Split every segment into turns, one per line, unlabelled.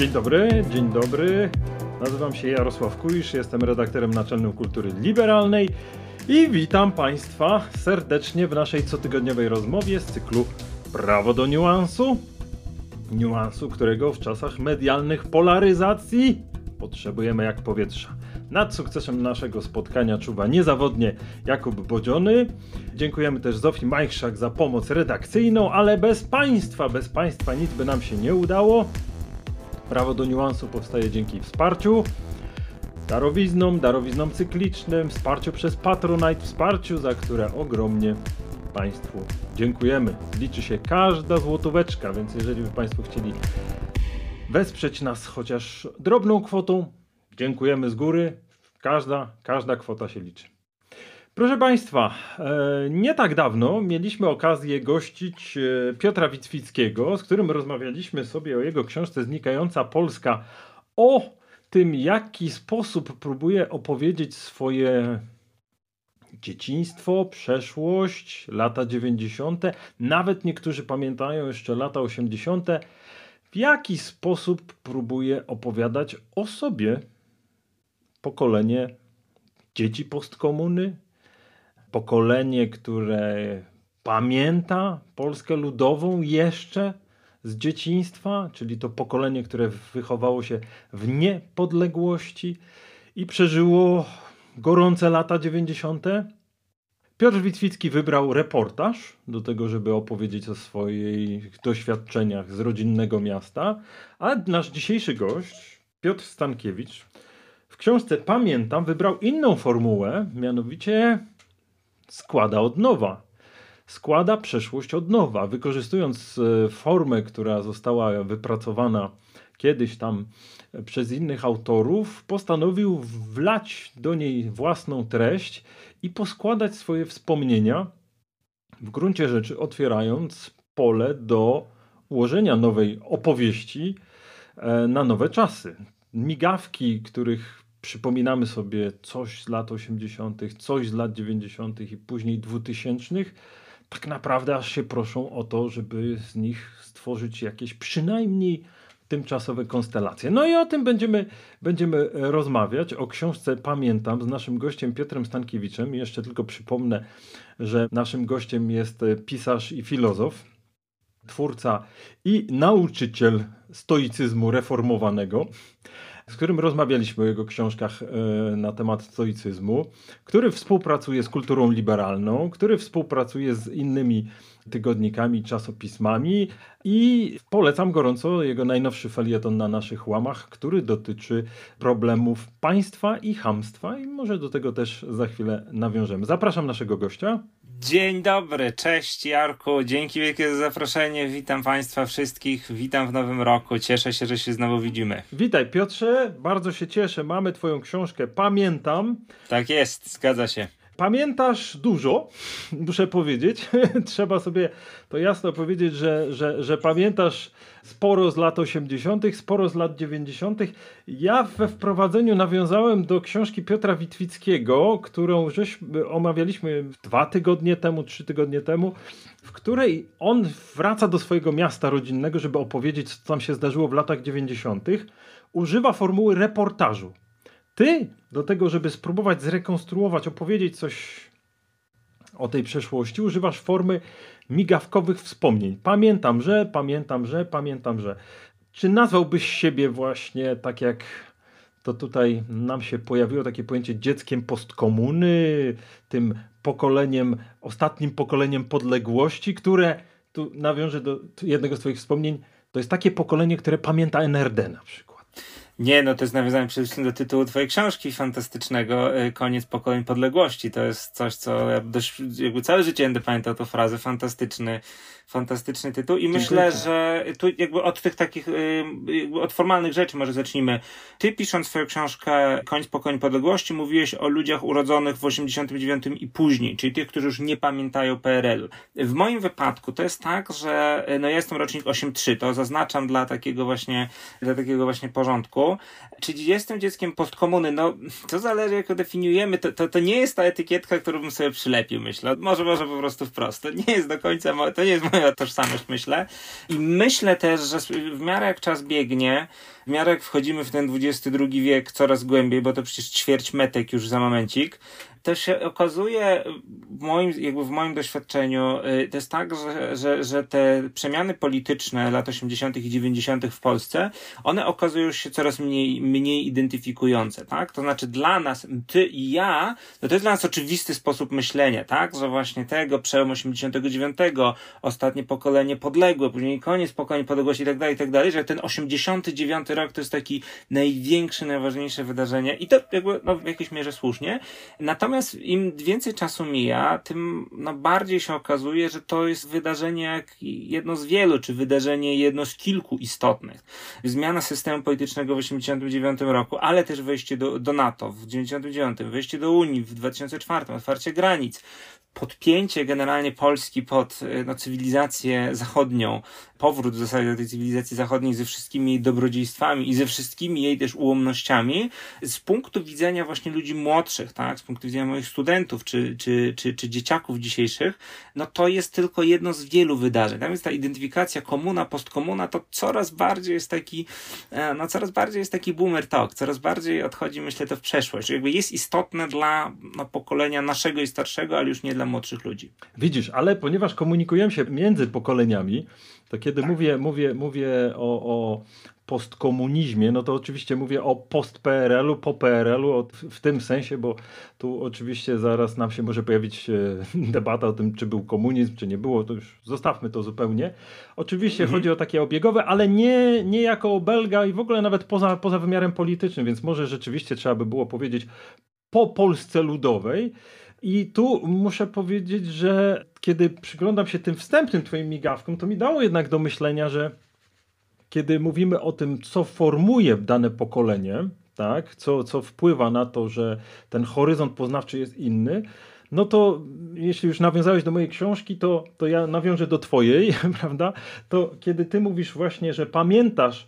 Dzień dobry, dzień dobry. Nazywam się Jarosław Kuisz, jestem redaktorem naczelnym Kultury Liberalnej i witam Państwa serdecznie w naszej cotygodniowej rozmowie z cyklu Prawo do niuansu. Niuansu, którego w czasach medialnych polaryzacji potrzebujemy jak powietrza. Nad sukcesem naszego spotkania czuwa niezawodnie Jakub Bodziony. Dziękujemy też Zofii Majchrzak za pomoc redakcyjną, ale bez Państwa, bez Państwa nic by nam się nie udało. Prawo do niuansu powstaje dzięki wsparciu, darowiznom, darowiznom cyklicznym, wsparciu przez Patronite, wsparciu, za które ogromnie Państwu dziękujemy. Liczy się każda złotóweczka, więc jeżeli by Państwo chcieli wesprzeć nas chociaż drobną kwotą, dziękujemy z góry. Każda, każda kwota się liczy. Proszę Państwa, e, nie tak dawno mieliśmy okazję gościć e, Piotra Witwickiego, z którym rozmawialiśmy sobie o jego książce Znikająca Polska, o tym, jaki sposób próbuje opowiedzieć swoje dzieciństwo, przeszłość, lata 90., nawet niektórzy pamiętają jeszcze lata 80., w jaki sposób próbuje opowiadać o sobie pokolenie dzieci postkomuny, pokolenie, które pamięta Polskę Ludową jeszcze z dzieciństwa, czyli to pokolenie, które wychowało się w niepodległości i przeżyło gorące lata 90. Piotr Witwicki wybrał reportaż do tego, żeby opowiedzieć o swoich doświadczeniach z rodzinnego miasta, a nasz dzisiejszy gość, Piotr Stankiewicz, w książce Pamiętam wybrał inną formułę, mianowicie składa od nowa. Składa przeszłość od nowa, wykorzystując e, formę, która została wypracowana kiedyś tam przez innych autorów, postanowił wlać do niej własną treść i poskładać swoje wspomnienia, w gruncie rzeczy otwierając pole do ułożenia nowej opowieści e, na nowe czasy. Migawki, których przypominamy sobie coś z lat 80., coś z lat 90. i później 2000, tak naprawdę aż się proszą o to, żeby z nich stworzyć jakieś przynajmniej tymczasowe konstelacje. No i o tym będziemy, będziemy rozmawiać. O książce Pamiętam z naszym gościem Piotrem Stankiewiczem. I jeszcze tylko przypomnę, że naszym gościem jest pisarz i filozof, twórca i nauczyciel stoicyzmu reformowanego z którym rozmawialiśmy o jego książkach e, na temat stoicyzmu, który współpracuje z kulturą liberalną, który współpracuje z innymi tygodnikami, czasopismami i polecam gorąco jego najnowszy felieton na naszych łamach, który dotyczy problemów państwa i hamstwa i może do tego też za chwilę nawiążemy. Zapraszam naszego gościa.
Dzień dobry, cześć Jarku, dzięki wielkie za zaproszenie, witam Państwa wszystkich, witam w nowym roku, cieszę się, że się znowu widzimy.
Witaj Piotrze, bardzo się cieszę, mamy Twoją książkę, pamiętam.
Tak jest, zgadza się.
Pamiętasz dużo, muszę powiedzieć. Trzeba sobie to jasno powiedzieć, że, że, że pamiętasz sporo z lat 80., sporo z lat 90. Ja we wprowadzeniu nawiązałem do książki Piotra Witwickiego, którą żeśmy omawialiśmy dwa tygodnie temu, trzy tygodnie temu, w której on wraca do swojego miasta rodzinnego, żeby opowiedzieć, co tam się zdarzyło w latach 90. Używa formuły reportażu. Ty do tego, żeby spróbować zrekonstruować, opowiedzieć coś o tej przeszłości, używasz formy migawkowych wspomnień. Pamiętam, że, pamiętam, że, pamiętam, że. Czy nazwałbyś siebie właśnie tak jak to tutaj nam się pojawiło takie pojęcie dzieckiem postkomuny, tym pokoleniem, ostatnim pokoleniem podległości, które, tu nawiążę do jednego z twoich wspomnień, to jest takie pokolenie, które pamięta NRD na przykład.
Nie, no to jest nawiązanie przede wszystkim do tytułu twojej książki fantastycznego, y, Koniec pokoleń podległości. To jest coś, co ja dość, jakby całe życie będę pamiętał tę frazę, fantastyczny, fantastyczny tytuł i myślę, że tu jakby od tych takich, y, od formalnych rzeczy może zacznijmy. Ty pisząc swoją książkę Koniec pokoleń podległości mówiłeś o ludziach urodzonych w 89 i później, czyli tych, którzy już nie pamiętają PRL-u. W moim wypadku to jest tak, że no ja jestem rocznik 8.3, to zaznaczam dla takiego właśnie, dla takiego właśnie porządku. Czyli jestem dzieckiem postkomuny, no to zależy jak definiujemy, to, to, to nie jest ta etykietka, którą bym sobie przylepił, myślę. Może, może po prostu wprost. To nie jest do końca, to nie jest moja tożsamość, myślę. I myślę też, że w miarę jak czas biegnie, w miarę jak wchodzimy w ten XXI wiek coraz głębiej, bo to przecież ćwierć metek już za momencik, to się okazuje w moim, jakby w moim doświadczeniu, y, to jest tak, że, że, że te przemiany polityczne lat 80. i 90. w Polsce, one okazują się coraz mniej, mniej identyfikujące, tak? To znaczy dla nas, ty i ja, no to jest dla nas oczywisty sposób myślenia, tak? Że właśnie tego, przełom 89, ostatnie pokolenie podległe, później koniec pokolenia podległości i tak dalej, i tak dalej, że ten 89 rok to jest taki największy, najważniejsze wydarzenie i to jakby, no w jakiejś mierze słusznie. Natomiast im więcej czasu mija, tym no, bardziej się okazuje, że to jest wydarzenie jak jedno z wielu, czy wydarzenie jedno z kilku istotnych. Zmiana systemu politycznego w 1989 roku, ale też wejście do, do NATO w 1999, wejście do Unii w 2004, otwarcie granic, podpięcie generalnie Polski pod e, no, cywilizację zachodnią, powrót w zasadzie do tej cywilizacji zachodniej ze wszystkimi jej dobrodziejstwami i ze wszystkimi jej też ułomnościami, z punktu widzenia właśnie ludzi młodszych, tak, z punktu widzenia moich studentów czy, czy, czy, czy dzieciaków dzisiejszych, no to jest tylko jedno z wielu wydarzeń. Tam jest ta identyfikacja komuna, postkomuna, to coraz bardziej jest taki, e, no coraz bardziej jest taki boomer talk, coraz bardziej odchodzi, myślę, to w przeszłość. Jakby jest istotne dla no, pokolenia naszego i starszego, ale już nie dla młodszych ludzi.
Widzisz, ale ponieważ komunikujemy się między pokoleniami, to kiedy tak. mówię, mówię, mówię o, o postkomunizmie, no to oczywiście mówię o post-PRL-u, po PRL-u w tym sensie, bo tu oczywiście zaraz nam się może pojawić e, debata o tym, czy był komunizm, czy nie było, to już zostawmy to zupełnie. Oczywiście mhm. chodzi o takie obiegowe, ale nie, nie jako Belga i w ogóle nawet poza, poza wymiarem politycznym, więc może rzeczywiście trzeba by było powiedzieć po Polsce Ludowej, i tu muszę powiedzieć, że kiedy przyglądam się tym wstępnym Twoim migawkom, to mi dało jednak do myślenia, że kiedy mówimy o tym, co formuje dane pokolenie, tak, co, co wpływa na to, że ten horyzont poznawczy jest inny, no to jeśli już nawiązałeś do mojej książki, to, to ja nawiążę do Twojej, prawda? To kiedy Ty mówisz właśnie, że pamiętasz,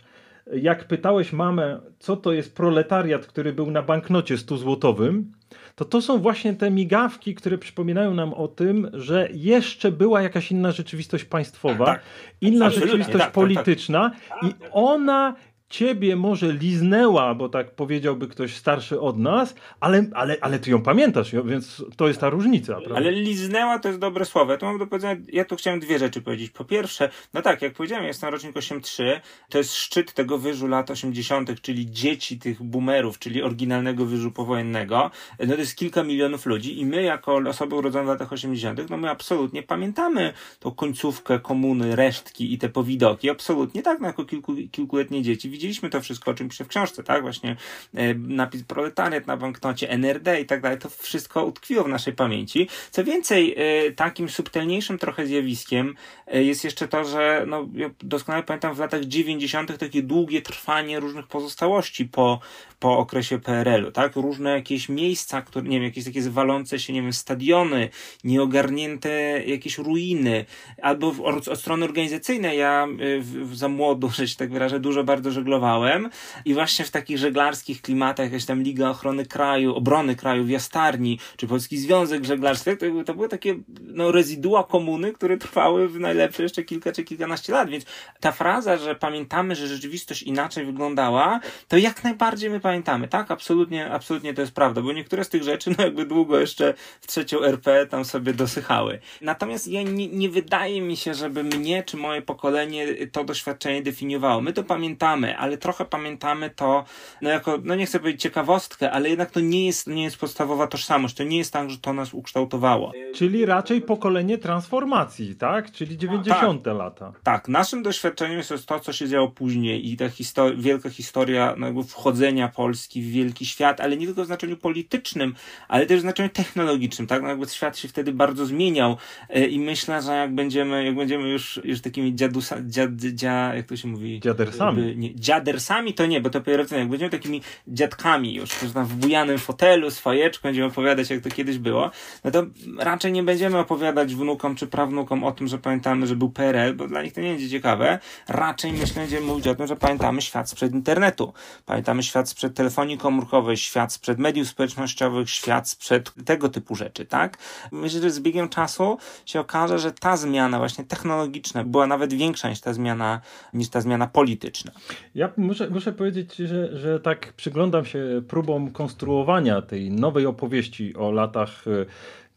jak pytałeś mamę, co to jest proletariat, który był na banknocie 100 złotowym, to to są właśnie te migawki, które przypominają nam o tym, że jeszcze była jakaś inna rzeczywistość państwowa, tak, tak. inna Absolutnie. rzeczywistość tak, tak, tak. polityczna i ona ciebie może liznęła, bo tak powiedziałby ktoś starszy od nas, ale, ale, ale ty ją pamiętasz, więc to jest ta różnica. Prawda?
Ale liznęła to jest dobre słowo. Ja tu mam do powiedzenia, ja tu chciałem dwie rzeczy powiedzieć. Po pierwsze, no tak, jak powiedziałem, jestem rocznik 8.3, to jest szczyt tego wyżu lat 80., czyli dzieci tych boomerów, czyli oryginalnego wyżu powojennego. No to jest kilka milionów ludzi i my, jako osoby urodzone w latach 80., no my absolutnie pamiętamy tą końcówkę komuny, resztki i te powidoki. Absolutnie tak, no jako kilku, kilkuletnie dzieci widzieliśmy to wszystko, o czym piszę w książce, tak? Właśnie e, napis proletariat na banknocie, NRD i tak dalej, to wszystko utkwiło w naszej pamięci. Co więcej, e, takim subtelniejszym trochę zjawiskiem e, jest jeszcze to, że no, ja doskonale pamiętam w latach 90. takie długie trwanie różnych pozostałości po, po okresie PRL-u, tak? Różne jakieś miejsca, które, nie wiem, jakieś takie zwalące się, nie wiem, stadiony, nieogarnięte jakieś ruiny, albo w, od strony organizacyjnej ja w, w, za młodu, że się tak wyrażę, dużo bardzo żeglowałem żeglowałem i właśnie w takich żeglarskich klimatach, jakaś tam Liga Ochrony Kraju, Obrony Kraju w Jastarni, czy Polski Związek Żeglarski, to, to były takie no, rezydua komuny, które trwały w najlepsze jeszcze kilka czy kilkanaście lat, więc ta fraza, że pamiętamy, że rzeczywistość inaczej wyglądała, to jak najbardziej my pamiętamy, tak? Absolutnie, absolutnie to jest prawda, bo niektóre z tych rzeczy, no jakby długo jeszcze w trzecią RP tam sobie dosychały. Natomiast ja nie, nie wydaje mi się, żeby mnie czy moje pokolenie to doświadczenie definiowało. My to pamiętamy pamiętamy, ale trochę pamiętamy to, no jako, no nie chcę powiedzieć ciekawostkę, ale jednak to nie jest, nie jest podstawowa tożsamość. To nie jest tak, że to nas ukształtowało.
Czyli raczej pokolenie transformacji, tak? Czyli 90. lata.
Tak, naszym doświadczeniem jest to, co się działo później i ta histori- wielka historia no wchodzenia Polski w wielki świat, ale nie tylko w znaczeniu politycznym, ale też w znaczeniu technologicznym, tak? No jakby świat się wtedy bardzo zmieniał e, i myślę, że jak będziemy, jak będziemy już, już takimi dziadusa, dziad, dzia, jak to się mówi?
Dziadersami.
Nie, dziadersami to nie, bo to pejoratywne. Jak będziemy takimi dziadkami już, którzy tam w bujanym fotelu, z będziemy opowiadać, jak to kiedyś było, no to raczej nie będziemy opowiadać wnukom czy prawnukom o tym, że pamiętamy, że był PRL, bo dla nich to nie będzie ciekawe. Raczej myślę, będziemy mówić o tym, że pamiętamy świat sprzed internetu. Pamiętamy świat sprzed telefonii komórkowej, świat sprzed mediów społecznościowych, świat sprzed tego typu rzeczy, tak? Myślę, że z biegiem czasu się okaże, że ta zmiana właśnie technologiczna była nawet większa niż ta zmiana, niż ta zmiana polityczna.
Ja muszę, muszę powiedzieć, że, że tak przyglądam się próbom konstruowania tej nowej opowieści o latach e,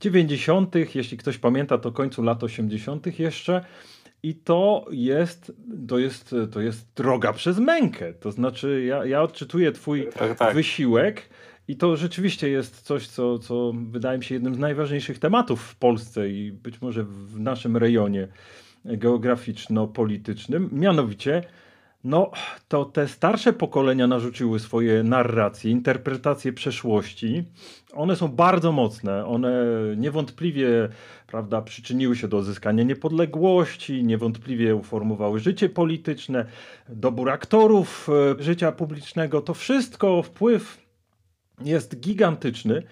90., jeśli ktoś pamięta, to końcu lat 80. jeszcze. I to jest, to jest, to jest droga przez mękę. To znaczy, ja, ja odczytuję Twój
Tak, tak.
wysiłek. I to rzeczywiście jest coś, co, co wydaje mi się jednym z najważniejszych tematów w Polsce i być może w naszym rejonie geograficzno-politycznym. Mianowicie, no, to te starsze pokolenia narzuciły swoje narracje, interpretacje przeszłości. One są bardzo mocne. One niewątpliwie prawda, przyczyniły się do uzyskania niepodległości, niewątpliwie uformowały życie polityczne, dobór aktorów e, życia publicznego. To wszystko wpływ jest gigantyczny.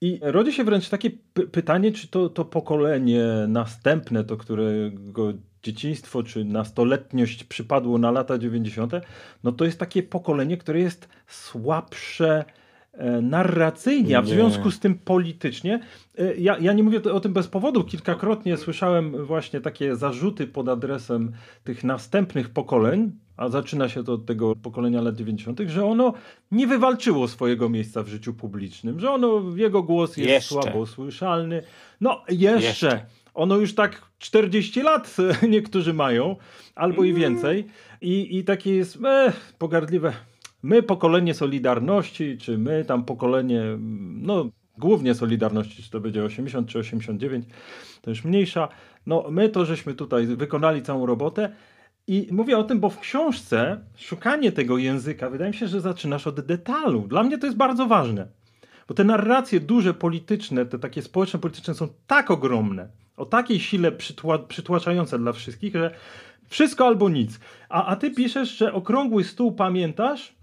I rodzi się wręcz takie py pytanie, czy to, to pokolenie następne, to którego dzieciństwo czy nastoletniość przypadło na lata 90., no to jest takie pokolenie, które jest słabsze e, narracyjnie, a w
Nie.
związku z tym politycznie. E, Ja, ja nie mówię o tym bez powodu. Kilkakrotnie słyszałem właśnie takie zarzuty pod adresem tych następnych pokoleń, a zaczyna się to od tego pokolenia lat 90., że ono nie wywalczyło swojego miejsca w życiu publicznym, że ono, jego głos jest
Jeszcze.
słabo słyszalny. No, jeszcze.
Jeszcze.
Ono już tak 40 lat niektórzy mają, albo i więcej. I, i takie jest e, pogardliwe. My, pokolenie Solidarności, czy my, tam pokolenie, no głównie Solidarności, czy to będzie 80 czy 89, to już mniejsza. No my to żeśmy tutaj wykonali całą robotę. I mówię o tym, bo w książce szukanie tego języka, wydaje mi się, że zaczynasz od detalu. Dla mnie to jest bardzo ważne. Bo te narracje duże, polityczne, te takie społeczne, polityczne są tak ogromne, o takiej sile przytła, przytłaczające dla wszystkich, że wszystko albo nic. A, a ty piszesz, że okrągły stół pamiętasz?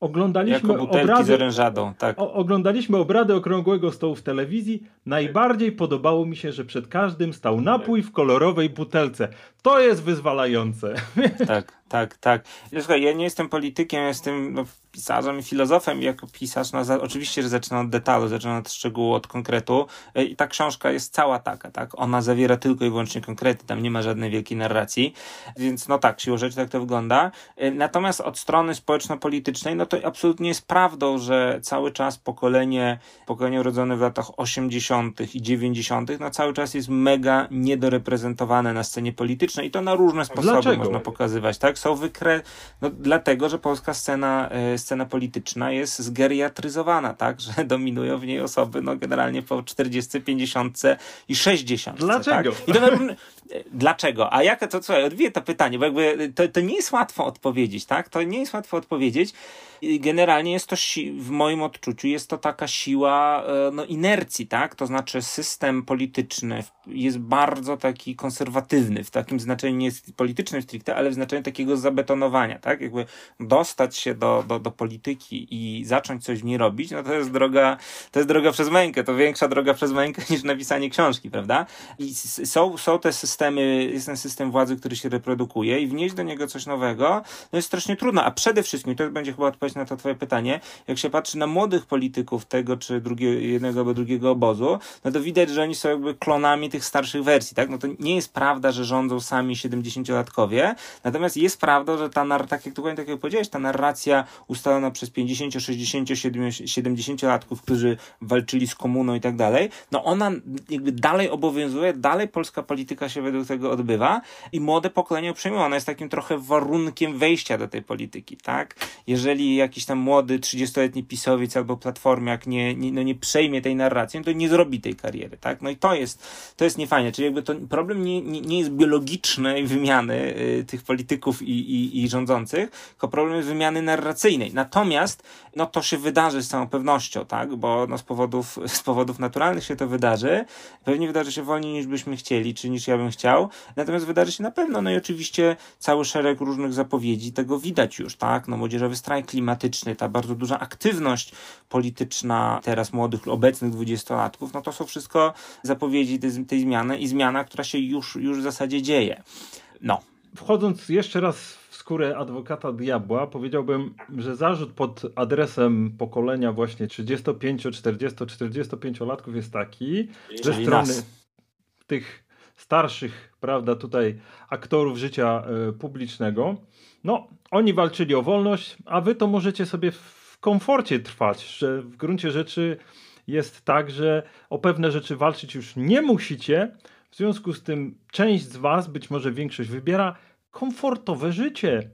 Oglądaliśmy
Jako butelki z
obrady,
tak.
o, oglądaliśmy obrady okrągłego stołu w telewizji. Najbardziej podobało mi się, że przed każdym stał napój w kolorowej butelce. To jest wyzwalające.
Tak, tak, tak. Słuchaj, ja nie jestem politykiem, jestem no, pisarzem i filozofem jako pisarz, no, za, oczywiście, że zaczynam od detalu, zaczynam od szczegółu, od konkretu E, i ta książka jest cała taka, tak, ona zawiera tylko i wyłącznie konkrety, tam nie ma żadnej wielkiej narracji, więc no tak, siłą rzeczy tak to wygląda. E, Natomiast od strony społeczno-politycznej, no to absolutnie jest prawdą, że cały czas pokolenie, pokolenie urodzone w latach 80. i 90., no cały czas jest mega niedoreprezentowane na scenie politycznej i to na różne sposoby
Dlaczego?
można pokazywać, tak? Są wykre... No, dlatego, że polska scena, e, scena polityczna jest zgeriatryzowana, tak? Że dominują w niej osoby, no generalnie po 40, 50 i 60.
Dlaczego?
Tak? I to na Dlaczego? A jaka to, słuchaj, odbiję to pytanie, bo jakby to, to nie jest łatwo odpowiedzieć, tak? To nie jest łatwo odpowiedzieć. Generalnie jest to, w moim odczuciu, jest to taka siła e, no, inercji, tak? To znaczy system polityczny jest bardzo taki konserwatywny, w takim znaczeniu nie jest politycznym stricte, ale w znaczeniu takiego zabetonowania, tak? Jakby dostać się do, do, do polityki i zacząć coś w niej robić, no to jest droga, to jest droga przez mękę, to większa droga przez mękę niż napisanie książki, prawda? I są, są te systemy, jest ten system władzy, który się reprodukuje i wnieść do niego coś nowego, no jest strasznie trudno, a przede wszystkim, to będzie chyba odpowiedź na to twoje pytanie, jak się patrzy na młodych polityków tego czy drugiego, jednego albo drugiego obozu, no to widać, że oni są jakby klonami tych starszych wersji, tak? No to nie jest prawda, że rządzą sami 70-latkowie, natomiast jest prawdą, że ta, nar- tak jak dokładnie tak jak powiedziałeś, ta narracja ustalona przez 50, 60, 70-latków, którzy walczyli z komuną i tak dalej, no ona jakby dalej obowiązuje, dalej polska polityka się według tego odbywa i młode pokolenie przejmuje. Ona jest takim trochę warunkiem wejścia do tej polityki, tak? Jeżeli jakiś tam młody 30-letni pisowiec albo platformiak nie, nie, no nie przejmie tej narracji, no to nie zrobi tej kariery, tak? No i to jest, to jest niefajne. Czyli jakby to problem nie, nie, nie jest biologicznej wymiany y, tych polityków i, i, i rządzących, tylko problem jest wymiany narracyjnej. Natomiast, no to się wydarzy z całą pewnością, tak? Bo no, z powodów, z powodów naturalnych się to wydarzy. Pewnie wydarzy się wolniej niż byśmy chcieli, czy niż ja bym chciał. Natomiast wydarzy się na pewno. No i oczywiście cały szereg różnych zapowiedzi tego widać już, tak? No młodzieżowy strajk klimatyczny, ta bardzo duża aktywność polityczna teraz młodych, obecnych dwudziestolatków, no to są wszystko zapowiedzi tej, tej zmiany i zmiana, która się już, już w zasadzie dzieje. No.
Wchodząc jeszcze raz w skórę adwokata diabła, powiedziałbym, że zarzut pod adresem pokolenia właśnie 35, 40, 45 latków jest taki, ze strony
nas.
tych starszych, prawda, tutaj aktorów życia y, publicznego. No, oni walczyli o wolność, a wy to możecie sobie w komforcie trwać, że w gruncie rzeczy jest tak, że o pewne rzeczy walczyć już nie musicie. W związku z tym część z was, być może większość, wybiera komfortowe życie.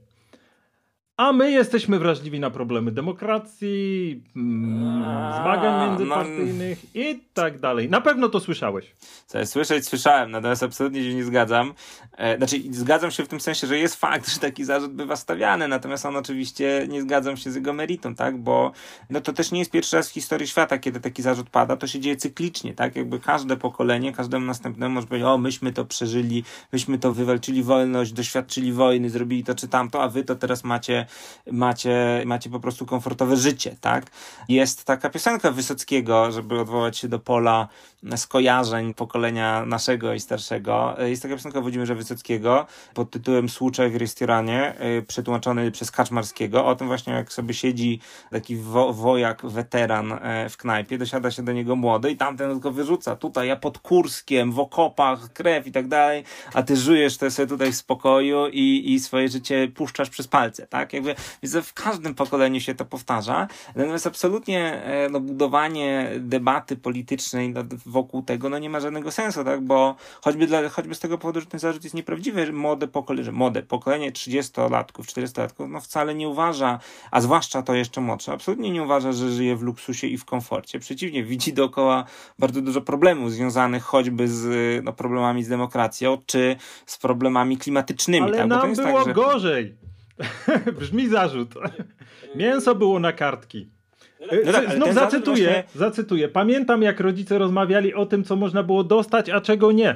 A my jesteśmy wrażliwi na problemy demokracji, mm,
A,
zmagań
no-
międzypartyjnych i tak dalej. Na pewno to słyszałeś.
Co słyszeć, słyszałem, natomiast absolutnie się nie zgadzam. E, znaczy, zgadzam się w tym sensie, że jest fakt, że taki zarzut bywa stawiany, natomiast on oczywiście nie zgadzam się z jego meritą, tak? Bo no to też nie jest pierwszy raz w historii świata, kiedy taki zarzut pada, to się dzieje cyklicznie, tak? Jakby każde pokolenie, każdemu następnemu może powiedzieć, o, myśmy to przeżyli, myśmy to wywalczyli wolność, doświadczyli wojny, zrobili to czy tamto, a wy to teraz macie, macie, macie po prostu komfortowe życie, tak? Jest taka piosenka Wysockiego, żeby odwołać się do pola skojarzeń pokolenia naszego i starszego. Jest taka piosenka Włodzimierza Wysockiego pod tytułem Słuczaj w restoranie, y, przetłumaczony przez Kaczmarskiego, o tym właśnie jak sobie siedzi taki wo wojak, weteran e, w knajpie, dosiada się do niego młody i tamten go wyrzuca. Tutaj ja pod Kurskiem, w okopach, krew i tak dalej, a ty żyjesz te sobie tutaj w spokoju i, i swoje życie puszczasz przez palce, tak? Jakby, więc w każdym pokoleniu się to powtarza. Natomiast absolutnie e, no, budowanie debaty politycznej wokół tego no, nie ma żadnego sensu, tak? Bo choćby, dla, choćby z tego powodu, że ten zarzut jest nieprawdziwy, że młode pokolenie, że młode pokolenie 30-latków, 40-latków no wcale nie uważa, a zwłaszcza to jeszcze młodsze, absolutnie nie uważa, że żyje w luksusie i w komforcie. Przeciwnie, widzi dookoła bardzo dużo problemów związanych choćby z no, problemami z demokracją, czy z problemami klimatycznymi.
Ale
tak? Bo
nam
jest
było
tak, że...
gorzej. Brzmi zarzut. Mięso było na kartki.
No tak, ale
Znów zacytuję,
właśnie-
zacytuję. Pamiętam, jak rodzice rozmawiali o tym, co można było dostać, a czego nie.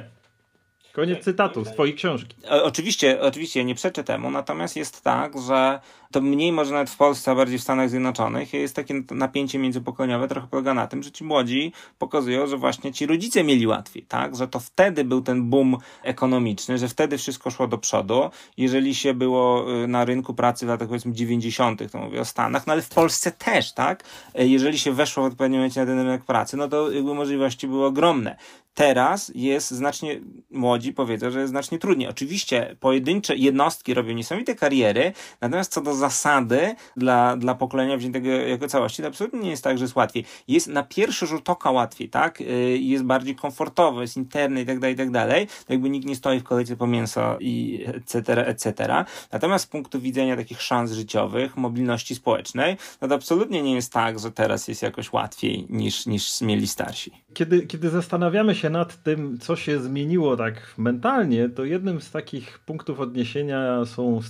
Koniec cytatu z twojej książki.
O- Oczywiście, oczywiście nie przeczę temu, natomiast jest tak, że to mniej może nawet w Polsce, a bardziej w Stanach Zjednoczonych jest takie napięcie międzypokoleniowe, trochę polega na tym, że ci młodzi pokazują, że właśnie ci rodzice mieli łatwiej, tak? Że to wtedy był ten boom ekonomiczny, że wtedy wszystko szło do przodu. Jeżeli się było y, na rynku pracy w latach powiedzmy 90., to mówię o Stanach, no ale w Polsce też, tak? Y, Jeżeli się weszło w odpowiednim momencie na ten rynek pracy, no to jakby możliwości były ogromne. Teraz jest znacznie, młodzi powiedzą, że jest znacznie trudniej. Oczywiście pojedyncze jednostki robią niesamowite kariery, natomiast co do zasady dla, dla pokolenia wziętego jako całości, to absolutnie nie jest tak, że jest łatwiej. Jest na pierwszy rzut oka łatwiej, tak? Y, Jest bardziej komfortowo, jest internet i tak dalej, i tak dalej. Jakby nikt nie stoi w kolejce po mięso i etc., etc. Natomiast z punktu widzenia takich szans życiowych, mobilności społecznej, no to absolutnie nie jest tak, że teraz jest jakoś łatwiej niż, niż mieli starsi.
Kiedy, kiedy zastanawiamy się nad tym, co się zmieniło tak mentalnie, to jednym z takich punktów odniesienia są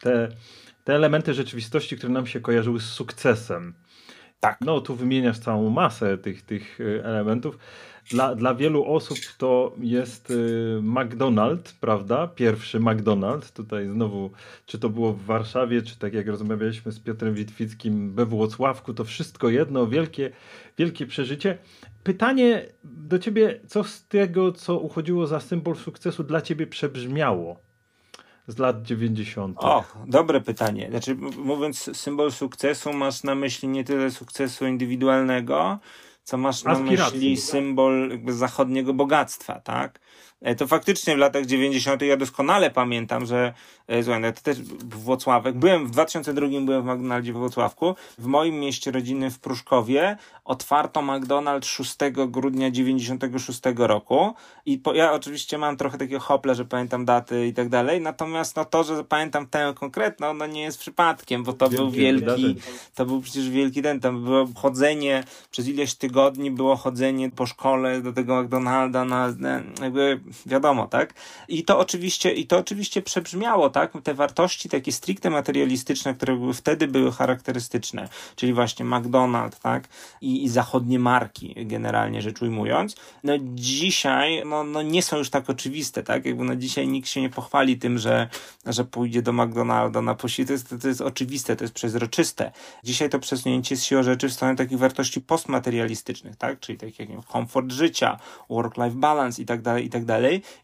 te, te elementy rzeczywistości, które nam się kojarzyły z sukcesem.
Tak.
No, tu wymieniasz całą masę tych, tych y, elementów. Dla, dla wielu osób to jest y, McDonald's, prawda? Pierwszy McDonald's. Tutaj znowu, czy to było w Warszawie, czy tak jak rozmawialiśmy z Piotrem Witwickim we Włocławku, to wszystko jedno, wielkie, wielkie przeżycie. Pytanie do ciebie, co z tego, co uchodziło za symbol sukcesu, dla ciebie przebrzmiało z lat 90.
O, dobre pytanie. Znaczy, mówiąc symbol sukcesu, masz na myśli nie tyle sukcesu indywidualnego, co masz na
Aspiracji.
myśli symbol zachodniego bogactwa, tak? E, To faktycznie w latach 90. ja doskonale pamiętam, że e, słuchaj, no to też Włocławek. Byłem w 2002 byłem w McDonaldzie w Włocławku. W moim mieście rodzinnym w Pruszkowie otwarto McDonald's 6 grudnia 96 roku. I po, ja oczywiście mam trochę takiego hopla, że pamiętam daty i tak dalej. Natomiast no to, że pamiętam tę konkretną, no nie jest przypadkiem, bo to był wielki, to był przecież wielki ten, tam było chodzenie, przez ileś tygodni było chodzenie po szkole do tego McDonalda na, na jakby wiadomo, tak? I to oczywiście, i to oczywiście przebrzmiało, tak? Te wartości takie stricte materialistyczne, które były wtedy były charakterystyczne, czyli właśnie McDonald's, tak? I, i zachodnie marki, generalnie rzecz ujmując. No dzisiaj, no, no nie są już tak oczywiste, tak? Jakby no dzisiaj nikt się nie pochwali tym, że, że pójdzie do McDonalda na posiłek. To jest, to jest oczywiste, to jest przezroczyste. Dzisiaj to przesunięcie jest siłą rzeczy w stronę takich wartości postmaterialistycznych, tak? Czyli takich jak komfort życia, work-life balance i tak dalej, i tak dalej.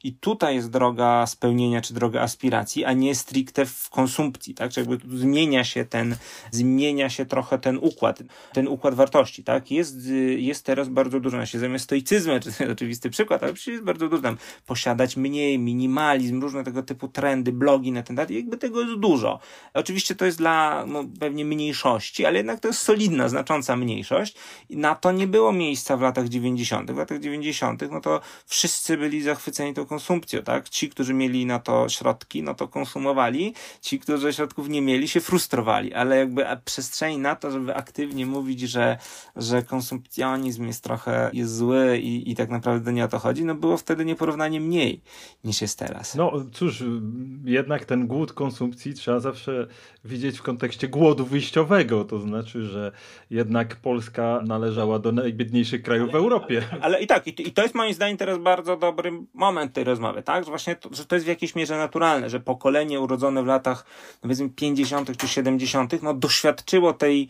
I tutaj jest droga spełnienia, czy droga aspiracji, a nie stricte w konsumpcji, tak? Czyli jakby zmienia się ten, zmienia się trochę ten układ, ten układ wartości, tak? Jest, jest teraz bardzo dużo, na się zamiast stoicyzmu, to jest oczywisty przykład, ale przecież jest bardzo dużo tam, posiadać mniej, minimalizm, różne tego typu trendy, blogi na ten temat, jakby tego jest dużo. Oczywiście to jest dla, no, pewnie mniejszości, ale jednak to jest solidna, znacząca mniejszość na to nie było miejsca w latach 90. W latach 90. no to wszyscy byli zachwyceni tą konsumpcją, tak? Ci, którzy mieli na to środki, no to konsumowali, ci, którzy środków nie mieli, się frustrowali, ale jakby przestrzeni na to, żeby aktywnie mówić, że, że konsumpcjonizm jest trochę, jest zły i, i tak naprawdę nie o to chodzi, no było wtedy nieporównanie mniej niż jest teraz.
No cóż, jednak ten głód konsumpcji trzeba zawsze widzieć w kontekście głodu wyjściowego. To znaczy, że jednak Polska należała do najbiedniejszych krajów w Europie.
Ale i tak, i, i to jest moim zdaniem teraz bardzo dobry moment tej rozmowy, tak? Że właśnie to, że to jest w jakiejś mierze naturalne, że pokolenie urodzone w latach, powiedzmy, 50. czy 70., no doświadczyło tej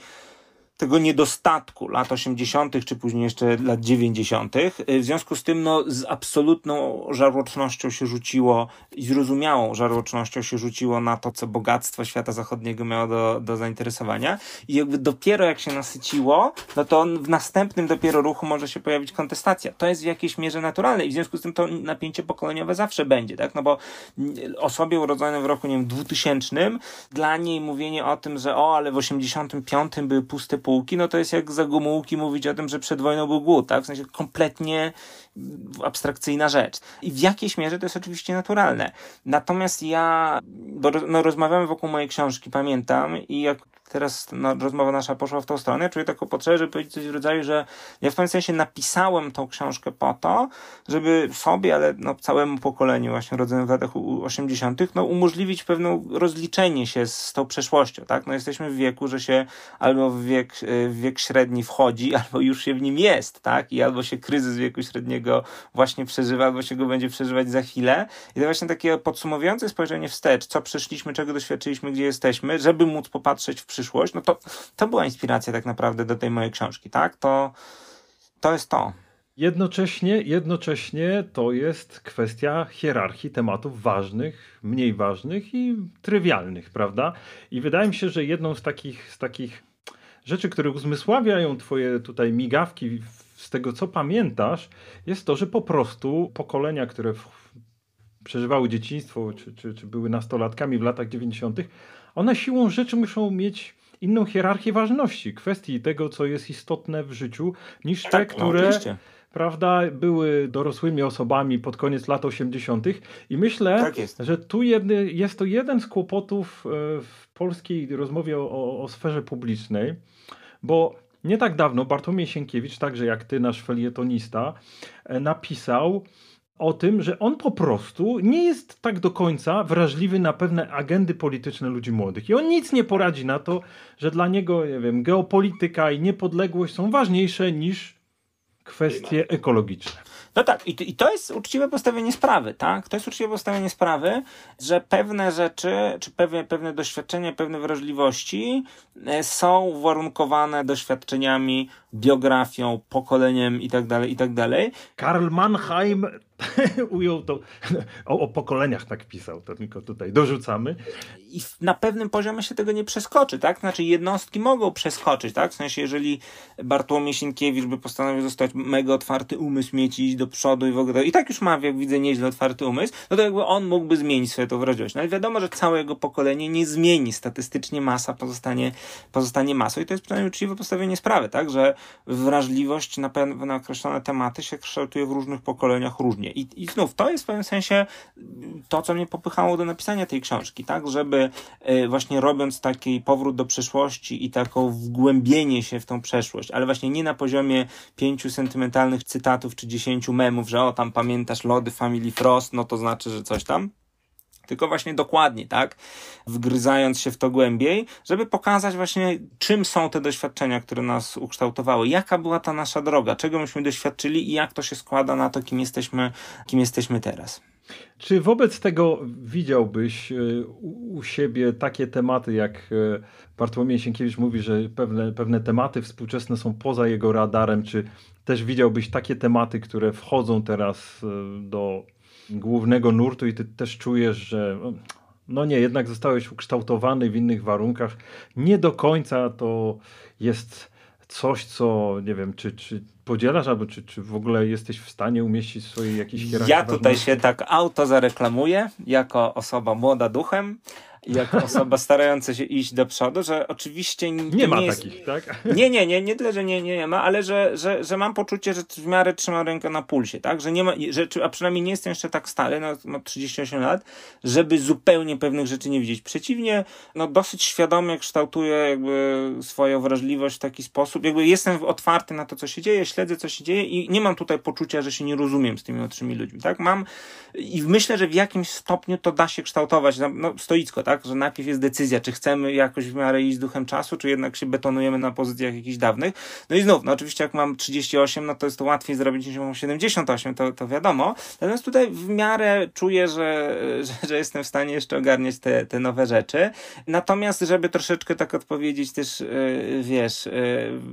tego niedostatku lat 80., czy później jeszcze lat 90. W związku z tym, no, z absolutną żarłocznością się rzuciło i zrozumiałą żarłocznością się rzuciło na to, co bogactwo świata zachodniego miało do, do zainteresowania. I jakby dopiero jak się nasyciło, no to w następnym dopiero ruchu może się pojawić kontestacja. To jest w jakiejś mierze naturalne i w związku z tym to napięcie pokoleniowe zawsze będzie, tak? No bo osobie urodzonej w roku, nie wiem, 2000, dla niej mówienie o tym, że o, ale w 85 były puste półki, no to jest jak za Gomułki mówić o tym, że przed wojną był głód, tak? W sensie kompletnie abstrakcyjna rzecz. I w jakiejś mierze to jest oczywiście naturalne. Natomiast ja, bo no, rozmawiamy wokół mojej książki, pamiętam, i jak teraz rozmowa nasza poszła w tą stronę, czuję taką potrzebę, żeby powiedzieć coś w rodzaju, że ja w pewnym sensie napisałem tą książkę po to, żeby sobie, ale no, całemu pokoleniu właśnie rodzonym w latach 80., no, umożliwić pewne rozliczenie się z tą przeszłością, tak? No, jesteśmy w wieku, że się albo w wiek, w wiek średni wchodzi, albo już się w nim jest, tak? I albo się kryzys wieku średniego właśnie przeżywa, albo się go będzie przeżywać za chwilę. I to właśnie takie podsumowujące spojrzenie wstecz, co przeszliśmy, czego doświadczyliśmy, gdzie jesteśmy, żeby móc popatrzeć w przyszłość, no to, to była inspiracja tak naprawdę do tej mojej książki, tak? To, to jest to.
Jednocześnie, jednocześnie to jest kwestia hierarchii tematów ważnych, mniej ważnych i trywialnych, prawda? I wydaje mi się, że jedną z takich, z takich rzeczy, które uzmysławiają twoje tutaj migawki z tego, co pamiętasz, jest to, że po prostu pokolenia, które przeżywały dzieciństwo, czy, czy, czy były nastolatkami w latach 90., one siłą rzeczy muszą mieć inną hierarchię ważności, kwestii tego, co jest istotne w życiu, niż te,
Tak, no,
które
oczywiście.
prawda, były dorosłymi osobami pod koniec lat 80. I myślę,
Tak
że tu jedny, jest to jeden z kłopotów e, w polskiej rozmowie o, o, o sferze publicznej, bo nie tak dawno Bartłomiej Sienkiewicz, także jak ty, nasz felietonista, e, napisał o tym, że on po prostu nie jest tak do końca wrażliwy na pewne agendy polityczne ludzi młodych. I on nic nie poradzi na to, że dla niego, nie wiem, geopolityka i niepodległość są ważniejsze niż kwestie ekologiczne.
No tak, i, to- jest uczciwe postawienie sprawy, tak? To jest uczciwe postawienie sprawy, że pewne rzeczy, czy pewne, pewne doświadczenia, pewne wrażliwości e, są uwarunkowane doświadczeniami, biografią, pokoleniem i tak dalej, i tak dalej.
Karl Mannheim ujął to, o, o, pokoleniach tak pisał, to tylko tutaj dorzucamy.
I na pewnym poziomie się tego nie przeskoczy, tak? Znaczy jednostki mogą przeskoczyć, tak? W sensie, jeżeli Bartłomiej Sienkiewicz by postanowił zostać mega otwarty umysł, mieć iść do przodu i w ogóle, i tak już ma, jak widzę, nieźle otwarty umysł, no to jakby on mógłby zmienić swoją to wrażliwość. No ale wiadomo, że całe jego pokolenie nie zmieni. Statystycznie masa pozostanie, pozostanie masą i to jest przynajmniej uczciwe postawienie sprawy, tak? Że wrażliwość na pewne określone tematy się kształtuje w różnych pokoleniach różnie. I, I znów, to jest w pewnym sensie to, co mnie popychało do napisania tej książki, tak? Żeby y, właśnie robiąc taki powrót do przeszłości i taką wgłębienie się w tą przeszłość, ale właśnie nie na poziomie pięciu sentymentalnych cytatów czy dziesięciu memów, że o, tam pamiętasz lody Family Frost, no to znaczy, że coś tam tylko właśnie dokładnie, tak? Wgryzając się w to głębiej, żeby pokazać właśnie, czym są te doświadczenia, które nas ukształtowały, jaka była ta nasza droga, czego myśmy doświadczyli i jak to się składa na to, kim jesteśmy, kim jesteśmy teraz.
Czy wobec tego widziałbyś e, u siebie takie tematy, jak e, Bartłomiej Sienkiewicz mówi, że pewne, pewne tematy współczesne są poza jego radarem, czy też widziałbyś takie tematy, które wchodzą teraz e, do głównego nurtu i ty też czujesz, że no nie, jednak zostałeś ukształtowany w innych warunkach. Nie do końca to jest coś, co nie wiem, czy, czy podzielasz, albo czy, czy w ogóle jesteś w stanie umieścić swojej jakiejś hierarchii?
Ja tutaj się tak auto zareklamuję jako osoba młoda duchem jako osoba starająca się iść do przodu, że oczywiście
nie, nie ma jest... takich, tak?
Nie, nie, nie, nie tyle, że nie, nie ma, ale że, że, że mam poczucie, że w miarę trzymam rękę na pulsie, tak? Że nie ma, że, a przynajmniej nie jestem jeszcze tak stary, no, mam 38 lat, żeby zupełnie pewnych rzeczy nie widzieć. Przeciwnie, no dosyć świadomie kształtuję jakby swoją wrażliwość w taki sposób, jakby jestem otwarty na to, co się dzieje, śledzę, co się dzieje i nie mam tutaj poczucia, że się nie rozumiem z tymi młodszymi ludźmi, tak? Mam i myślę, że w jakimś stopniu to da się kształtować, no, stoicko, tak? Że najpierw jest decyzja, czy chcemy jakoś w miarę iść z duchem czasu, czy jednak się betonujemy na pozycjach jakichś dawnych. No i znów, no oczywiście jak mam 38, no to jest to łatwiej zrobić niż mam 78, to, to wiadomo. Natomiast tutaj w miarę czuję, że, że, że jestem w stanie jeszcze ogarniać te, te nowe rzeczy. Natomiast, żeby troszeczkę tak odpowiedzieć też, yy, wiesz, yy,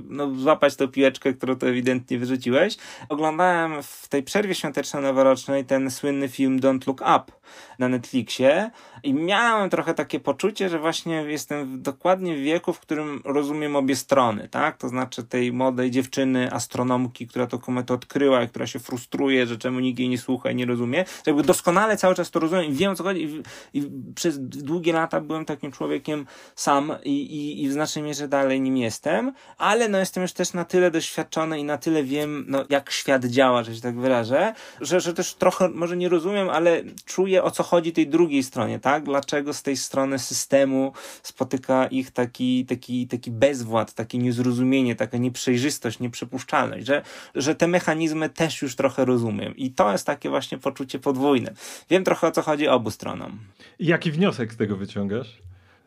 no złapać tą piłeczkę, którą to ewidentnie wyrzuciłeś, oglądałem w tej przerwie świąteczno-noworocznej ten słynny film Don't Look Up na Netflixie i miałem trochę takie poczucie, że właśnie jestem dokładnie w wieku, w którym rozumiem obie strony, tak? To znaczy tej młodej dziewczyny, astronomki, która to kometę odkryła i która się frustruje, że czemu nikt jej nie słucha i nie rozumie. Że jakby doskonale cały czas to rozumiem i wiem co chodzi i, i przez długie lata byłem takim człowiekiem sam i, i, i w znacznej mierze dalej nim jestem, ale no jestem już też na tyle doświadczony i na tyle wiem, no jak świat działa, że się tak wyrażę, że, że też trochę może nie rozumiem, ale czuję o co chodzi tej drugiej stronie, tak? Dlaczego z tej strony systemu spotyka ich taki, taki, taki bezwład, takie niezrozumienie, taka nieprzejrzystość, nieprzepuszczalność, że, że te mechanizmy też już trochę rozumiem. I to jest takie właśnie poczucie podwójne. Wiem trochę o co chodzi obu stronom.
Jaki wniosek z tego wyciągasz?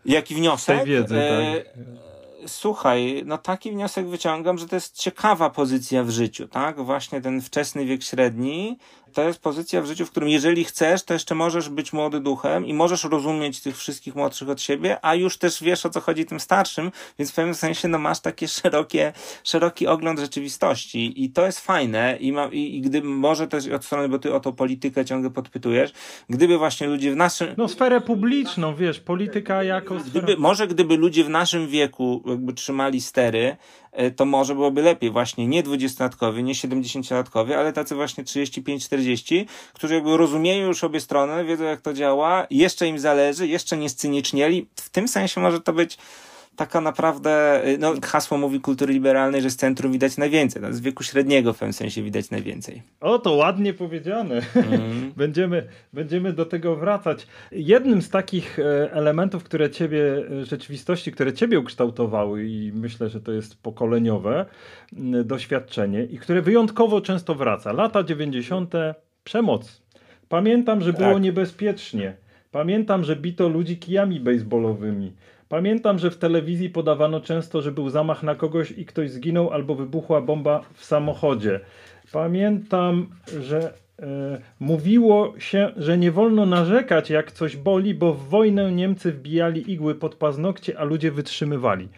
Jaki wniosek?
Z tej wiedzy, e... tak
słuchaj, no taki wniosek wyciągam, że to jest ciekawa pozycja w życiu, tak? Właśnie ten wczesny wiek średni, to jest pozycja w życiu, w którym jeżeli chcesz, to jeszcze możesz być młody duchem i możesz rozumieć tych wszystkich młodszych od siebie, a już też wiesz o co chodzi tym starszym, więc w pewnym sensie no masz takie szerokie, szeroki ogląd rzeczywistości i to jest fajne i, ma, i, i gdyby może też od strony, bo ty o tą politykę ciągle podpytujesz, gdyby właśnie ludzie w naszym...
No sferę publiczną, wiesz, polityka jako...
Gdyby, może gdyby ludzie w naszym wieku jakby trzymali stery, to może byłoby lepiej właśnie nie 20-latkowie, nie 70-latkowie, ale tacy właśnie 35-40, którzy jakby rozumieją już obie strony, wiedzą jak to działa, jeszcze im zależy, jeszcze nie scynicznieli. W tym sensie może to być taka naprawdę, y, no hasło mówi kultury liberalnej, że z centrum widać najwięcej, no, z wieku średniego w pewnym sensie widać najwięcej.
O, to ładnie powiedziane. Mm. będziemy, będziemy do tego wracać. Jednym z takich e, elementów, które ciebie, e, rzeczywistości, które ciebie ukształtowały i myślę, że to jest pokoleniowe doświadczenie i które wyjątkowo często wraca. Lata 90. przemoc. Pamiętam, że było tak. niebezpiecznie. Pamiętam, że bito ludzi kijami baseballowymi. Pamiętam, że w telewizji podawano często, że był zamach na kogoś i ktoś zginął albo wybuchła bomba w samochodzie. Pamiętam, że e, mówiło się, że nie wolno narzekać jak coś boli, bo w wojnę Niemcy wbijali igły pod paznokcie, a ludzie wytrzymywali.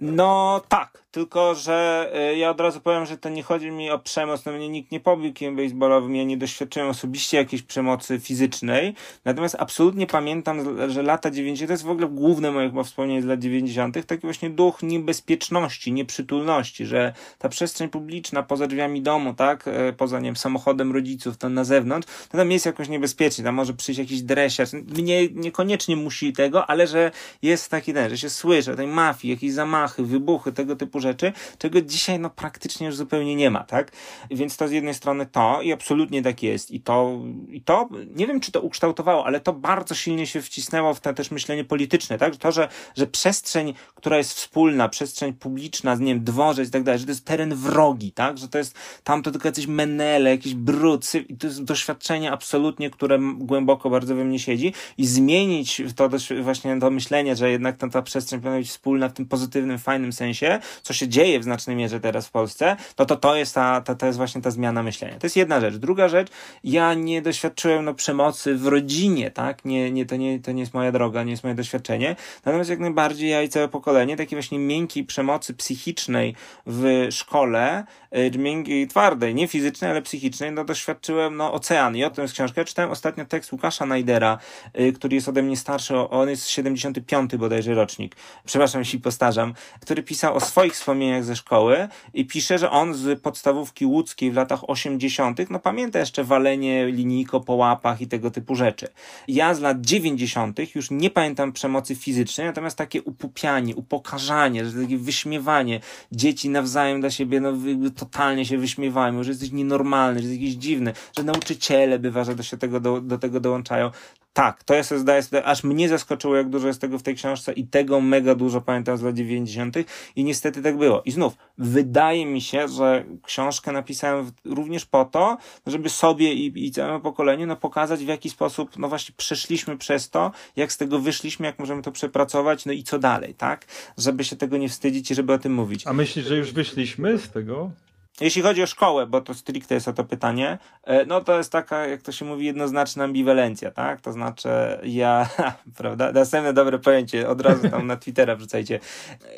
No tak, tylko że y, ja od razu powiem, że to nie chodzi mi o przemoc, no mnie nikt nie pobił kijem baseballowym, ja nie doświadczyłem osobiście jakiejś przemocy fizycznej, natomiast absolutnie pamiętam, że lata 90. to jest w ogóle główne moje chyba wspomnienie z lat 90. taki właśnie duch niebezpieczności, nieprzytulności, że ta przestrzeń publiczna poza drzwiami domu, tak, y, poza, nie wiem, samochodem rodziców, to na zewnątrz, to tam jest jakoś niebezpiecznie, tam może przyjść jakiś dresiarz, nie, niekoniecznie musi tego, ale że jest taki ten, że się słyszy o tej mafii, jakieś zamachy, wybuchy, tego typu rzeczy, czego dzisiaj no praktycznie już zupełnie nie ma, tak? Więc to z jednej strony to i absolutnie tak jest i to, i to nie wiem czy to ukształtowało, ale to bardzo silnie się wcisnęło w to też myślenie polityczne, tak? To, że, że przestrzeń, która jest wspólna, przestrzeń publiczna, nie wiem, dworzec i tak dalej, że to jest teren wrogi, tak? Że to jest tam to tylko jacyś menele, jakiś brud, i to jest doświadczenie absolutnie, które głęboko bardzo we mnie siedzi i zmienić to właśnie to myślenie, że jednak ta, ta przestrzeń powinna być wspólna w tym pozytywnym, fajnym sensie, co się dzieje w znacznej mierze teraz w Polsce, to to, to jest ta, ta, to jest właśnie ta zmiana myślenia. To jest jedna rzecz. Druga rzecz, ja nie doświadczyłem no, przemocy w rodzinie, tak? Nie, nie, to, nie, to nie jest moja droga, nie jest moje doświadczenie. Natomiast jak najbardziej ja i całe pokolenie takiej właśnie miękkiej przemocy psychicznej w szkole, y, miękkiej, twardej, nie fizycznej, ale psychicznej, no doświadczyłem no ocean. I o tym jest książka. Czytałem ostatnio tekst Łukasza Najdera, y, który jest ode mnie starszy, on jest 75 bodajże rocznik. Przepraszam, jeśli postarzam, który pisał o swoich wspomnieniach ze szkoły i pisze, że on z podstawówki łódzkiej w latach 80., no pamięta jeszcze walenie linijko po łapach i tego typu rzeczy. Ja z lat 90. już nie pamiętam przemocy fizycznej, natomiast takie upupianie, upokarzanie, takie wyśmiewanie dzieci nawzajem dla siebie, no totalnie się wyśmiewają, że jesteś nienormalny, że jesteś jakiś dziwny, że nauczyciele bywa, że do, się tego, do, do tego dołączają. Tak, to jest, zdaje się, aż mnie zaskoczyło, jak dużo jest tego w tej książce i tego mega dużo pamiętam z lat 90. i niestety tak było. I znów, wydaje mi się, że książkę napisałem również po to, żeby sobie i, i całemu pokoleniu no, pokazać, w jaki sposób, no właśnie, przeszliśmy przez to, jak z tego wyszliśmy, jak możemy to przepracować, no i co dalej, tak? Żeby się tego nie wstydzić i żeby o tym mówić.
A myślisz, że już wyszliśmy z tego?
Jeśli chodzi o szkołę, bo to stricte jest o to pytanie, e, no to jest taka, jak to się mówi, jednoznaczna ambiwalencja, tak? To znaczy ja, prawda, następne dobre pojęcie, od razu tam na Twittera wrzucajcie.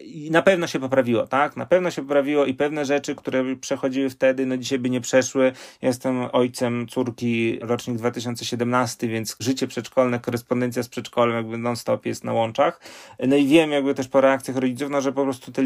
I na pewno się poprawiło, tak? Na pewno się poprawiło i pewne rzeczy, które przechodziły wtedy, no dzisiaj by nie przeszły. Jestem ojcem córki, rocznik 2017, więc życie przedszkolne, korespondencja z przedszkolem jakby non-stop jest na łączach. No i wiem jakby też po reakcjach rodziców, no że po prostu te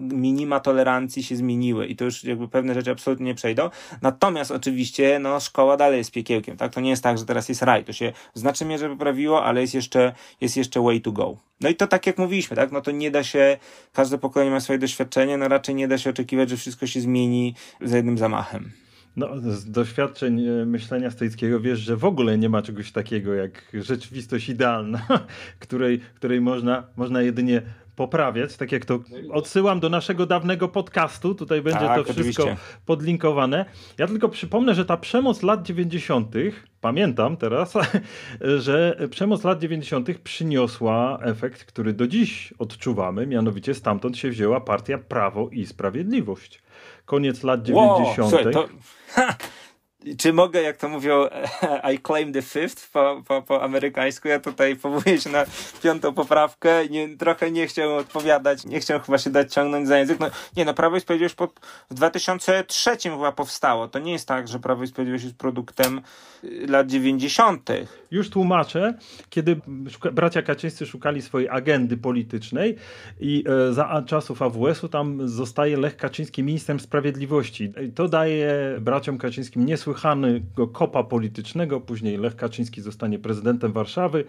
minima tolerancji się zmieniły i to już jakby pewne rzeczy absolutnie nie przejdą. Natomiast oczywiście, no, szkoła dalej jest piekiełkiem, tak? To nie jest tak, że teraz jest raj. To się w znacznej mierze poprawiło, ale jest jeszcze, jest jeszcze way to go. No i to tak jak mówiliśmy, tak? No to nie da się, każde pokolenie ma swoje doświadczenie, no raczej nie da się oczekiwać, że wszystko się zmieni za jednym zamachem.
No, z doświadczeń e, myślenia stoickiego wiesz, że w ogóle nie ma czegoś takiego jak rzeczywistość idealna, której, której można, można jedynie poprawiać, tak jak to odsyłam do naszego dawnego podcastu, tutaj będzie tak, to wszystko oczywiście. podlinkowane. Ja tylko przypomnę, że ta przemoc lat 90., pamiętam teraz, że przemoc lat 90. przyniosła efekt, który do dziś odczuwamy, mianowicie stamtąd się wzięła partia Prawo i Sprawiedliwość. Koniec lat 90. Wow, słuchaj, to...
Czy mogę, jak to mówią, I claim the fifth po, po, po amerykańsku? Ja tutaj powołuję się na piątą poprawkę. Nie, trochę nie chciałem odpowiadać, nie chciałem chyba się dać ciągnąć za język. No, nie, no Prawo i Sprawiedliwość po, w 2003 chyba powstało. To nie jest tak, że Prawo i Sprawiedliwość jest produktem y, lat 90.
Już tłumaczę, kiedy szuka, bracia Kaczyńscy szukali swojej agendy politycznej i e, za czasów AWS-u tam zostaje Lech Kaczyński ministrem sprawiedliwości. To daje braciom Kaczyńskim niesłychane niesłychanego kopa politycznego, później Lech Kaczyński zostanie prezydentem Warszawy,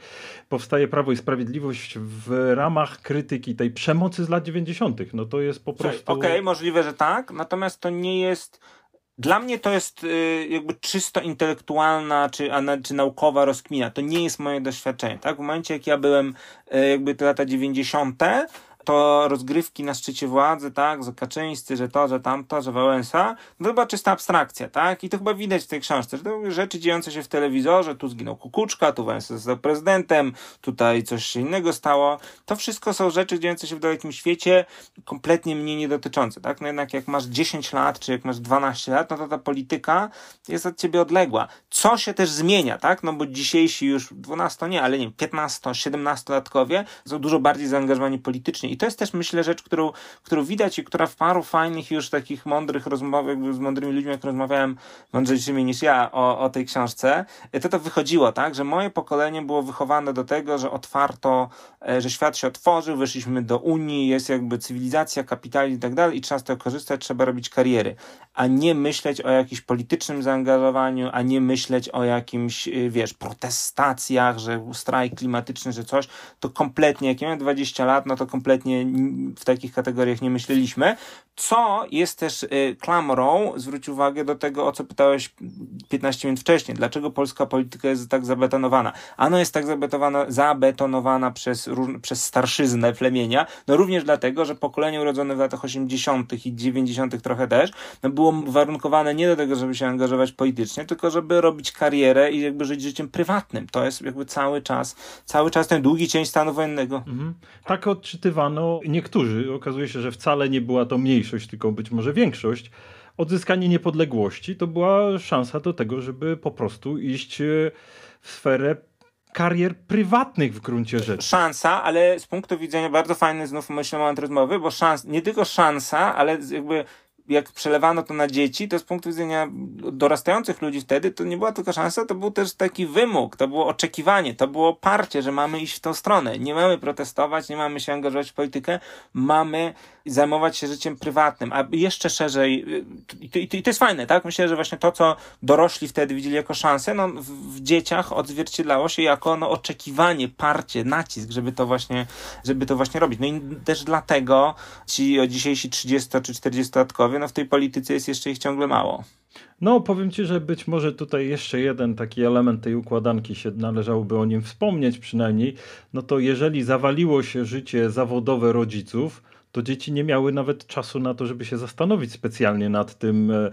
powstaje Prawo i Sprawiedliwość w ramach krytyki tej przemocy z lat 90. No to jest po prostu...
Okej, okay, możliwe, że tak, natomiast to nie jest... Dla mnie to jest y, jakby czysto intelektualna czy, czy naukowa rozkmina. To nie jest moje doświadczenie. Tak? W momencie, jak ja byłem y, jakby te lata 90., to rozgrywki na szczycie władzy, tak, że Kaczyńscy, że to, że tamto, że Wałęsa, no to była czysta abstrakcja, tak, i to chyba widać w tej książce, że to były rzeczy dziejące się w telewizorze, tu zginął Kukuczka, tu Wałęsa został prezydentem, tutaj coś się innego stało, to wszystko są rzeczy dziejące się w dalekim świecie, kompletnie mnie nie dotyczące, tak, no jednak jak masz 10 lat, czy jak masz 12 lat, no to ta polityka jest od ciebie odległa. Co się też zmienia, tak, no bo dzisiejsi już 12 nie, ale nie 15, 17 latkowie są dużo bardziej zaangażowani politycznie I to jest też, myślę, rzecz, którą, którą widać i która w paru fajnych już takich mądrych rozmowach z mądrymi ludźmi, jak rozmawiałem mądrzejszymi niż ja o, o tej książce, to to wychodziło, tak, że moje pokolenie było wychowane do tego, że otwarto, e, że świat się otworzył, weszliśmy do Unii, jest jakby cywilizacja, kapitalizm i tak dalej i trzeba z tego korzystać, trzeba robić kariery, a nie myśleć o jakimś politycznym zaangażowaniu, a nie myśleć o jakimś, y, wiesz, protestacjach, że strajk klimatyczny, że coś, to kompletnie, jak ja miałem 20 lat, no to kompletnie w takich kategoriach nie myśleliśmy, co jest też y, klamrą, zwróć uwagę do tego, o co pytałeś 15 minut wcześniej, dlaczego polska polityka jest tak zabetonowana. Ano jest tak zabetonowana, zabetonowana przez, przez starszyznę plemienia, no również dlatego, że pokolenie urodzone w latach 80. i 90. trochę też, no było warunkowane nie do tego, żeby się angażować politycznie, tylko żeby robić karierę i jakby żyć życiem prywatnym. To jest jakby cały czas, cały czas ten długi cień stanu wojennego. Mhm.
Tak odczytywano niektórzy. Okazuje się, że wcale nie była to mniejszość, tylko być może większość. Odzyskanie niepodległości to była szansa do tego, żeby po prostu iść e, w sferę karier prywatnych w gruncie rzeczy.
Szansa, ale z punktu widzenia bardzo fajny znów myślę moment rozmowy, bo szans, nie tylko szansa, ale jakby jak przelewano to na dzieci, to z punktu widzenia dorastających ludzi wtedy to nie była tylko szansa, to był też taki wymóg, to było oczekiwanie, to było parcie, że mamy iść w tą stronę. Nie mamy protestować, nie mamy się angażować w politykę, mamy zajmować się życiem prywatnym, a jeszcze szerzej, i to, i to jest fajne, tak? Myślę, że właśnie to, co dorośli wtedy widzieli jako szansę, no w, w dzieciach odzwierciedlało się jako no, oczekiwanie, parcie, nacisk, żeby to właśnie, żeby to właśnie robić. No i też dlatego ci o dzisiejsi 30 czy 40-latkowie, no w tej polityce jest jeszcze ich ciągle mało.
No, powiem Ci, że być może tutaj jeszcze jeden taki element tej układanki się należałoby o nim wspomnieć przynajmniej. No to jeżeli zawaliło się życie zawodowe rodziców, to dzieci nie miały nawet czasu na to, żeby się zastanowić specjalnie nad tym, e,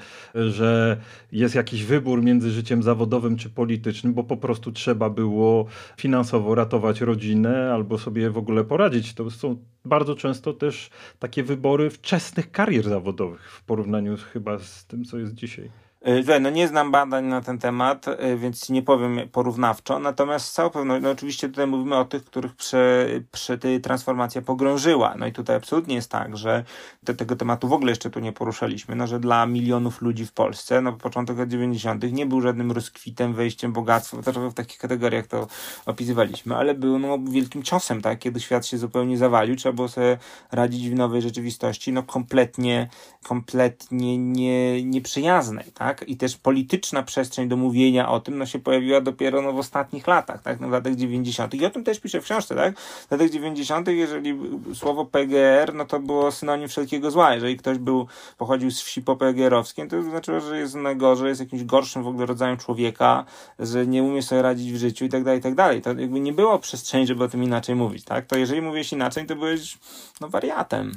że jest jakiś wybór między życiem zawodowym czy politycznym, bo po prostu trzeba było finansowo ratować rodzinę albo sobie w ogóle poradzić. To są bardzo często też takie wybory wczesnych karier zawodowych w porównaniu chyba z tym, co jest dzisiaj.
Słuchaj, no nie znam badań na ten temat, e, więc nie powiem porównawczo, natomiast z całą pewnością, no oczywiście tutaj mówimy o tych, których prze, prze transformacja pogrążyła. No i tutaj absolutnie jest tak, że te, tego tematu w ogóle jeszcze tu nie poruszaliśmy, no że dla milionów ludzi w Polsce, no początek lat 90. nie był żadnym rozkwitem, wejściem, bogactwem, też w takich kategoriach to opisywaliśmy, ale był no wielkim ciosem, tak, kiedy świat się zupełnie zawalił, trzeba było sobie radzić w nowej rzeczywistości, no kompletnie, kompletnie nie, nieprzyjaznej, tak tak? I też polityczna przestrzeń do mówienia o tym, no się pojawiła dopiero no, w ostatnich latach, tak? No, w latach 90. I o tym też piszę w książce, tak? W latach 90., jeżeli słowo PGR, no to było synonim wszelkiego zła. Jeżeli ktoś był, pochodził z wsi popegierowskiej, to znaczyło, że jest najgorzej, jest jakimś gorszym w ogóle rodzajem człowieka, że nie umie sobie radzić w życiu i tak dalej, i tak dalej. To jakby nie było przestrzeni, żeby o tym inaczej mówić, tak? To jeżeli mówisz inaczej, to byłeś, no, wariatem.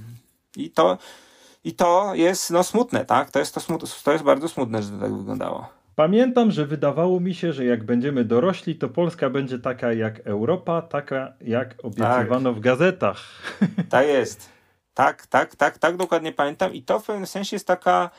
I to, i to jest no, smutne, tak? To jest, to, smut, to jest bardzo smutne, że to tak wyglądało.
Pamiętam, że wydawało mi się, że jak będziemy dorośli, to Polska będzie taka jak Europa, taka jak obiecywano tak. w gazetach.
Tak jest. Tak, tak, tak, tak, dokładnie pamiętam. I to w pewnym sensie jest taka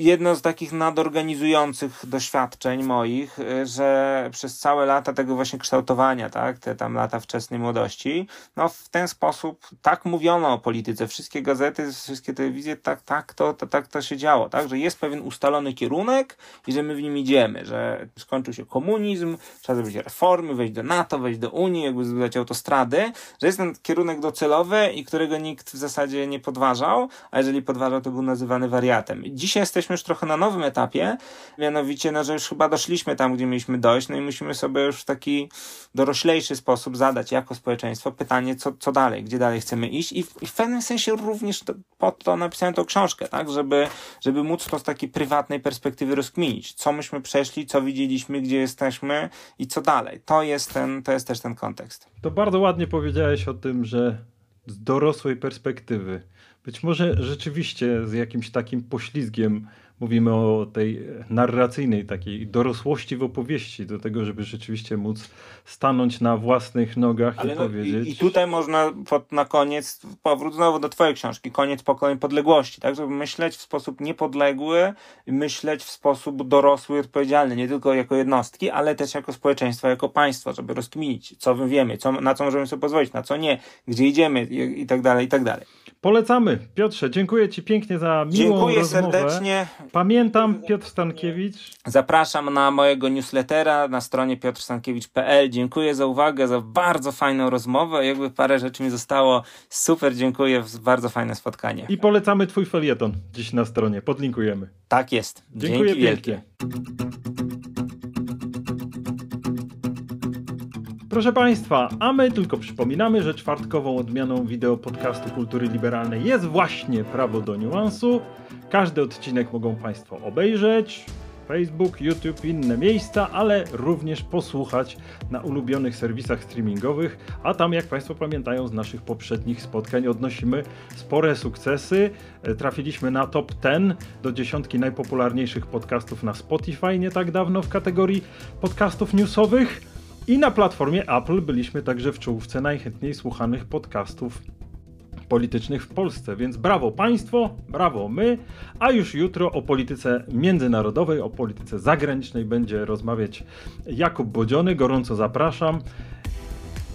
jedno z takich nadorganizujących doświadczeń moich, y, że przez całe lata tego właśnie kształtowania, tak, te tam lata wczesnej młodości, no w ten sposób tak mówiono o polityce. Wszystkie gazety, wszystkie telewizje, tak, tak, to, to, tak to się działo, tak, że jest pewien ustalony kierunek i że my w nim idziemy, że skończył się komunizm, trzeba zrobić reformy, wejść do NATO, wejść do Unii, jakby zbudować autostrady, że jest ten kierunek docelowy i którego nikt w zasadzie nie podważał, a jeżeli podważał, to był nazywany wariatem. Dzisiaj jesteśmy jesteśmy już trochę na nowym etapie, mianowicie, no, że już chyba doszliśmy tam, gdzie mieliśmy dojść, no i musimy sobie już w taki doroślejszy sposób zadać jako społeczeństwo pytanie, co, co dalej, gdzie dalej chcemy iść i w, i w pewnym sensie również to, po to napisałem tą książkę, tak, żeby, żeby móc to z takiej prywatnej perspektywy rozkminić, co myśmy przeszli, co widzieliśmy, gdzie jesteśmy i co dalej. To jest ten, to jest też ten kontekst.
To bardzo ładnie powiedziałeś o tym, że z dorosłej perspektywy być może rzeczywiście z jakimś takim poślizgiem mówimy o tej narracyjnej takiej dorosłości w opowieści, do tego, żeby rzeczywiście móc stanąć na własnych nogach
Ale
i
no,
powiedzieć.
i, I tutaj można pod, na koniec, powrót znowu do twojej książki, koniec pokoleń podległości, tak, żeby myśleć w sposób niepodległy, myśleć w sposób dorosły i odpowiedzialny, nie tylko jako jednostki, ale też jako społeczeństwo, jako państwo, żeby rozkminić, co my wiemy, co, na co możemy sobie pozwolić, na co nie, gdzie idziemy i, i tak dalej, i tak dalej.
Polecamy. Piotrze, dziękuję Ci pięknie za miłą
Dziękuję
rozmowę.
serdecznie.
Pamiętam Piotr Stankiewicz.
Zapraszam na mojego newslettera na stronie piotrstankiewicz.pl. Dziękuję za uwagę, za bardzo fajną rozmowę. Jakby parę rzeczy mi zostało. Super, dziękuję. Bardzo fajne spotkanie.
I polecamy Twój felieton dziś na stronie. Podlinkujemy.
Tak jest.
Dziękuję
Dzięki wielkie.
Proszę Państwa, a my tylko przypominamy, że czwartkową odmianą wideo podcastu Kultury Liberalnej jest właśnie Prawo do Niuansu. Każdy odcinek mogą Państwo obejrzeć, Facebook, YouTube, inne miejsca, ale również posłuchać na ulubionych serwisach streamingowych, a tam jak Państwo pamiętają z naszych poprzednich spotkań odnosimy spore sukcesy. E, Trafiliśmy na top 10 do dziesiątki najpopularniejszych podcastów na Spotify nie tak dawno w kategorii podcastów newsowych. I na platformie Apple byliśmy także w czołówce najchętniej słuchanych podcastów politycznych w Polsce, więc brawo państwo, brawo my, a już jutro o polityce międzynarodowej, o polityce zagranicznej będzie rozmawiać Jakub Bodziony, gorąco zapraszam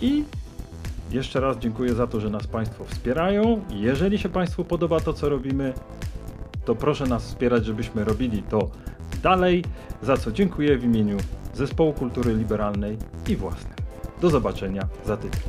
i jeszcze raz dziękuję za to, że nas Państwo wspierają. Jeżeli się Państwu podoba to, co robimy, to proszę nas wspierać, żebyśmy robili to dalej, za co dziękuję w imieniu Zespołu Kultury Liberalnej i własnym. Do zobaczenia za tydzień.